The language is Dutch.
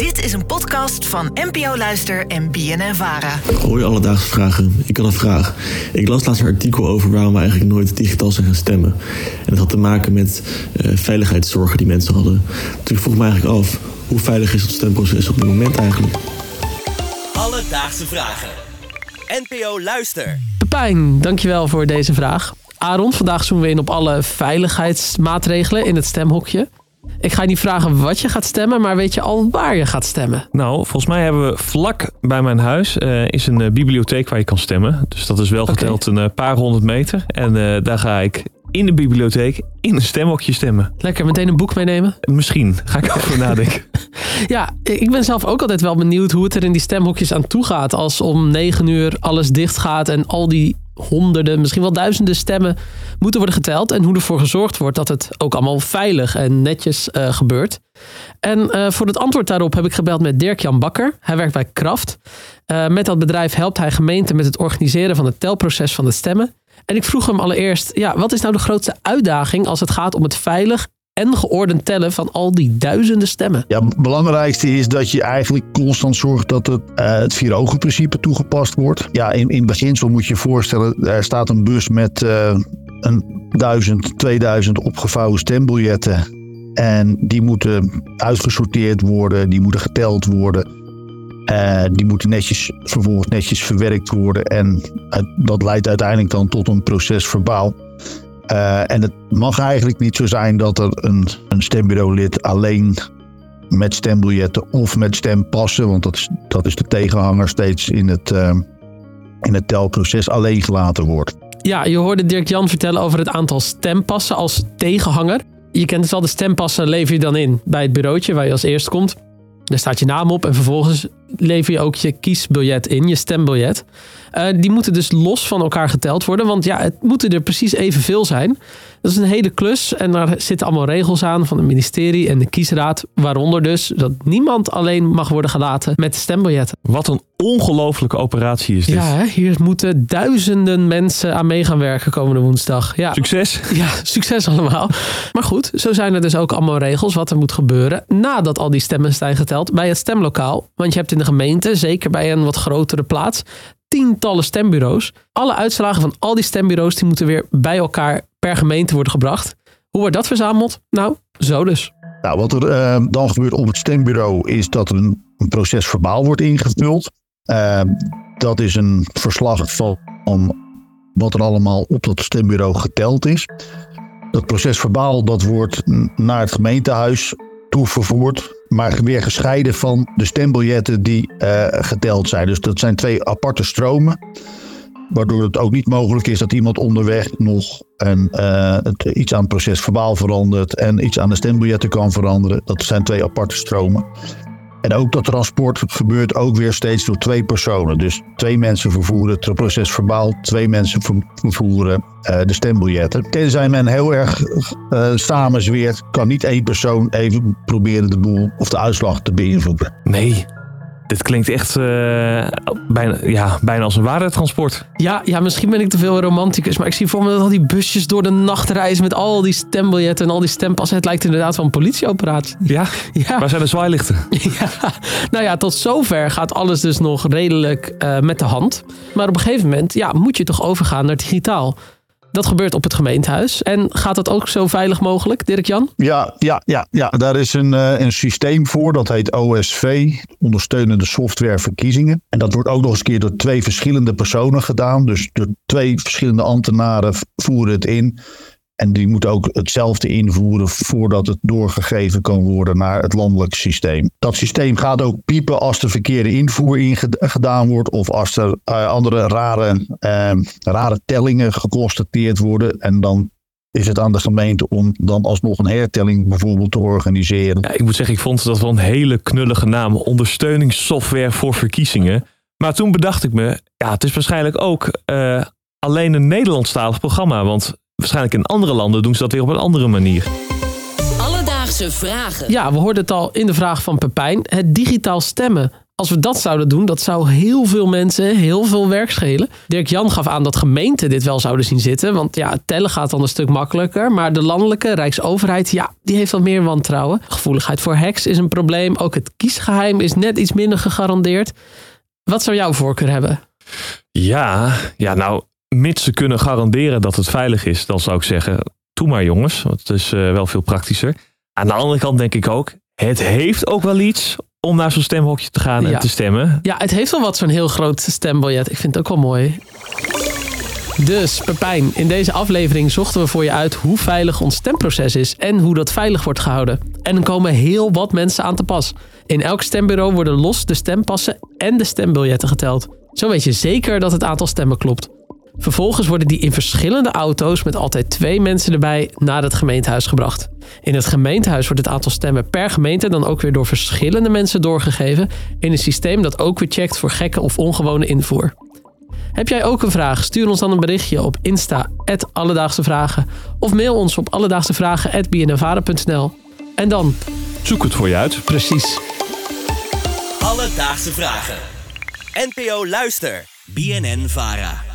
Dit is een podcast van NPO Luister en BNN Vara. Hoi alledaagse vragen. Ik had een vraag. Ik las laatst een artikel over waarom we eigenlijk nooit digitaal zijn gaan stemmen. En dat had te maken met uh, veiligheidszorgen die mensen hadden. Dus ik vroeg me eigenlijk af, hoe veilig is het stemproces op dit moment eigenlijk? Alledaagse vragen. NPO Luister. Pepijn, dankjewel voor deze vraag. Aaron, vandaag zoomen we in op alle veiligheidsmaatregelen in het stemhokje. Ik ga je niet vragen wat je gaat stemmen, maar weet je al waar je gaat stemmen? Nou, volgens mij hebben we vlak bij mijn huis uh, is een uh, bibliotheek waar je kan stemmen. Dus dat is wel geteld okay. een uh, paar honderd meter. En daar ga ik in de bibliotheek in een stemhokje stemmen. Lekker, meteen een boek meenemen? Misschien, ga ik over nadenken. ja, ik ben zelf ook altijd wel benieuwd hoe het er in die stemhokjes aan toe gaat. Als om negen uur alles dicht gaat en al die honderden, misschien wel duizenden stemmen moeten worden geteld. En hoe ervoor gezorgd wordt dat het ook allemaal veilig en netjes uh, gebeurt. En uh, voor het antwoord daarop heb ik gebeld met Dirk-Jan Bakker. Hij werkt bij Kraft. Uh, met dat bedrijf helpt hij gemeenten met het organiseren van het telproces van de stemmen. En ik vroeg hem allereerst, ja, wat is nou de grootste uitdaging als het gaat om het veilig en geordend tellen van al die duizenden stemmen? Ja, het belangrijkste is dat je eigenlijk constant zorgt dat het, uh, het vier-ogen-principe toegepast wordt. Ja, in, in beginsel moet je je voorstellen, er staat een bus met uh, een duizend, 2000 opgevouwen stembiljetten. En die moeten uitgesorteerd worden, die moeten geteld worden. Uh, die moeten netjes, vervolgens netjes verwerkt worden. En dat leidt uiteindelijk dan tot een proces verbaal. Uh, en het mag eigenlijk niet zo zijn dat er een, een stembureaulid alleen met stembiljetten of met stempassen, want dat is, dat is de tegenhanger steeds in het, in het telproces, alleen gelaten wordt. Ja, je hoorde Dirk-Jan vertellen over het aantal stempassen als tegenhanger. Je kent dus al, de stempassen lever je dan in bij het bureautje waar je als eerst komt. Daar staat je naam op en vervolgens lever je ook je kiesbiljet in, je stembiljet. Uh, die moeten dus los van elkaar geteld worden, want ja, het moeten er precies evenveel zijn. Dat is een hele klus en daar zitten allemaal regels aan van het ministerie en de kiesraad. Waaronder dus dat niemand alleen mag worden gelaten met stembiljetten. Wat een ongelofelijke operatie is dit. Ja, hier moeten duizenden mensen aan mee gaan werken komende woensdag. Ja. Succes. Ja, succes allemaal. Maar goed, zo zijn er dus ook allemaal regels wat er moet gebeuren nadat al die stemmen zijn geteld bij het stemlokaal. Want je hebt in de gemeente, zeker bij een wat grotere plaats, tientallen stembureaus. Alle uitslagen van al die stembureaus die moeten weer bij elkaar per gemeente worden gebracht. Hoe wordt dat verzameld? Nou, zo dus. Nou, wat er uh, dan gebeurt op het stembureau is dat er een, proces verbaal wordt ingevuld. Uh, dat is een verslag van wat er allemaal op dat stembureau geteld is. Dat proces verbaal dat wordt naar het gemeentehuis toevervoerd, maar weer gescheiden van de stembiljetten die uh, geteld zijn. Dus dat zijn twee aparte stromen. Waardoor het ook niet mogelijk is dat iemand onderweg nog een, het, iets aan het proces verbaal verandert en iets aan de stembiljetten kan veranderen. Dat zijn twee aparte stromen. En ook dat transport gebeurt ook weer steeds door twee personen. Dus twee mensen vervoeren het proces verbaal, twee mensen vervoeren uh, de stembiljetten. Tenzij men heel erg uh, samenzweert, kan niet één persoon even proberen de boel of de uitslag te beïnvloeden. Nee, dit klinkt echt uh, bijna, ja, bijna als een waardetransport. Ja, ja, misschien ben ik te veel romanticus. Maar ik zie voor me dat al die busjes door de nacht reizen met al die stembiljetten en al die stempassen. Het lijkt inderdaad wel een politieoperatie. Ja? ja. Waar zijn de zwaailichten? Ja, nou ja, tot zover gaat alles dus nog redelijk uh, met de hand. Maar op een gegeven moment ja, moet je toch overgaan naar digitaal. Dat gebeurt op het gemeentehuis. En gaat dat ook zo veilig mogelijk, Dirk-Jan? Ja, ja, ja, ja, daar is een, uh, een systeem voor. Dat heet OSV, ondersteunende software verkiezingen. En dat wordt ook nog eens een keer door twee verschillende personen gedaan. Dus door twee verschillende ambtenaren voeren het in. En die moeten ook hetzelfde invoeren voordat het doorgegeven kan worden naar het landelijk systeem. Dat systeem gaat ook piepen als de verkeerde invoer ingedaan wordt of als er uh, andere rare, uh, rare tellingen geconstateerd worden. En dan is het aan de gemeente om dan alsnog een hertelling bijvoorbeeld te organiseren. Ja, ik moet zeggen, ik vond dat wel een hele knullige naam. Ondersteuningssoftware voor verkiezingen. Maar toen bedacht ik me, ja, het is waarschijnlijk ook uh, alleen een Nederlandstalig programma. Want waarschijnlijk in andere landen doen ze dat weer op een andere manier. Alledaagse vragen. Ja, we hoorden het al in de vraag van Pepijn. Het digitaal stemmen Als we dat zouden doen, dat zou heel veel mensen heel veel werk schelen. Dirk Jan gaf aan dat gemeenten dit wel zouden zien zitten. Want ja, tellen gaat dan een stuk makkelijker. Maar de landelijke Rijksoverheid, ja, die heeft wat meer wantrouwen. Gevoeligheid voor hacks is een probleem. Ook het kiesgeheim is net iets minder gegarandeerd. Wat zou jouw voorkeur hebben? Ja, ja, nou, mits ze kunnen garanderen dat het veilig is, dan zou ik zeggen, doe maar jongens. Want het is uh, wel veel praktischer. Aan de andere kant denk ik ook, het heeft ook wel iets om naar zo'n stemhokje te gaan Ja. en te stemmen. Ja, het heeft wel wat zo'n heel groot stembiljet. Ik vind het ook wel mooi. Dus, Pepijn, in deze aflevering zochten we voor je uit hoe veilig ons stemproces is en hoe dat veilig wordt gehouden. En er komen heel wat mensen aan te pas. In elk stembureau worden los de stempassen en de stembiljetten geteld. Zo weet je zeker dat het aantal stemmen klopt. Vervolgens worden die in verschillende auto's met altijd twee mensen erbij naar het gemeentehuis gebracht. In het gemeentehuis wordt het aantal stemmen per gemeente dan ook weer door verschillende mensen doorgegeven in een systeem dat ook weer checkt voor gekke of ongewone invoer. Heb jij ook een vraag? Stuur ons dan een berichtje op Insta, Alledaagse Vragen. Of mail ons op alledaagsevragen.bnnvaren.nl. En dan, Zoek het voor je uit. precies. Alledaagse vragen. NPO Luister. BNN Vara.